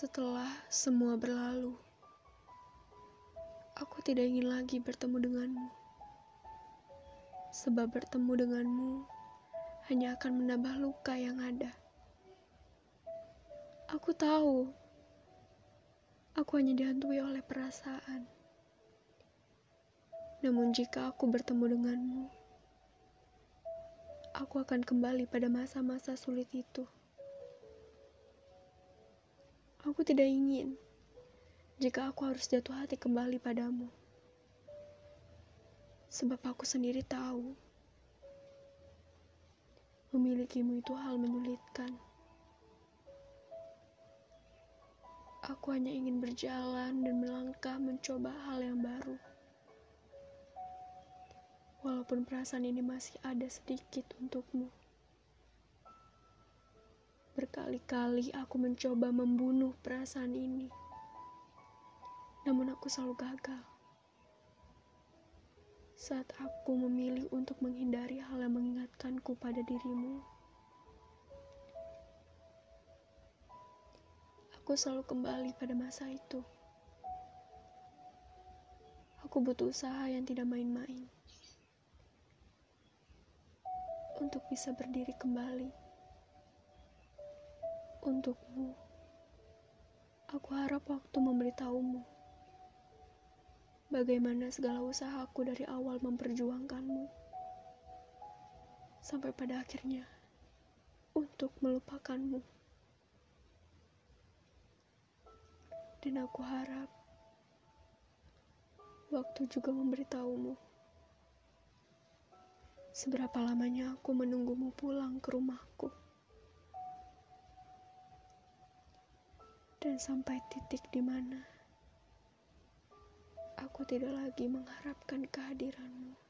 Setelah semua berlalu, aku tidak ingin lagi bertemu denganmu. Sebab bertemu denganmu hanya akan menambah luka yang ada. Aku tahu, aku hanya dihantui oleh perasaan. Namun jika aku bertemu denganmu, aku akan kembali pada masa-masa sulit itu. Aku tidak ingin jika aku harus jatuh hati kembali padamu. Sebab aku sendiri tahu memilikimu itu hal menyulitkan. Aku hanya ingin berjalan dan melangkah mencoba hal yang baru. Walaupun perasaan ini masih ada sedikit untukmu. Berkali-kali aku mencoba membunuh perasaan ini, namun aku selalu gagal. Saat aku memilih untuk menghindari hal yang mengingatkanku pada dirimu, aku selalu kembali pada masa itu. Aku butuh usaha yang tidak main-main untuk bisa berdiri kembali. Untukmu, aku harap waktu memberitahumu bagaimana segala usahaku dari awal memperjuangkanmu sampai pada akhirnya untuk melupakanmu. Dan aku harap waktu juga memberitahumu seberapa lamanya aku menunggumu pulang ke rumahku. Dan sampai titik di mana aku tidak lagi mengharapkan kehadiranmu.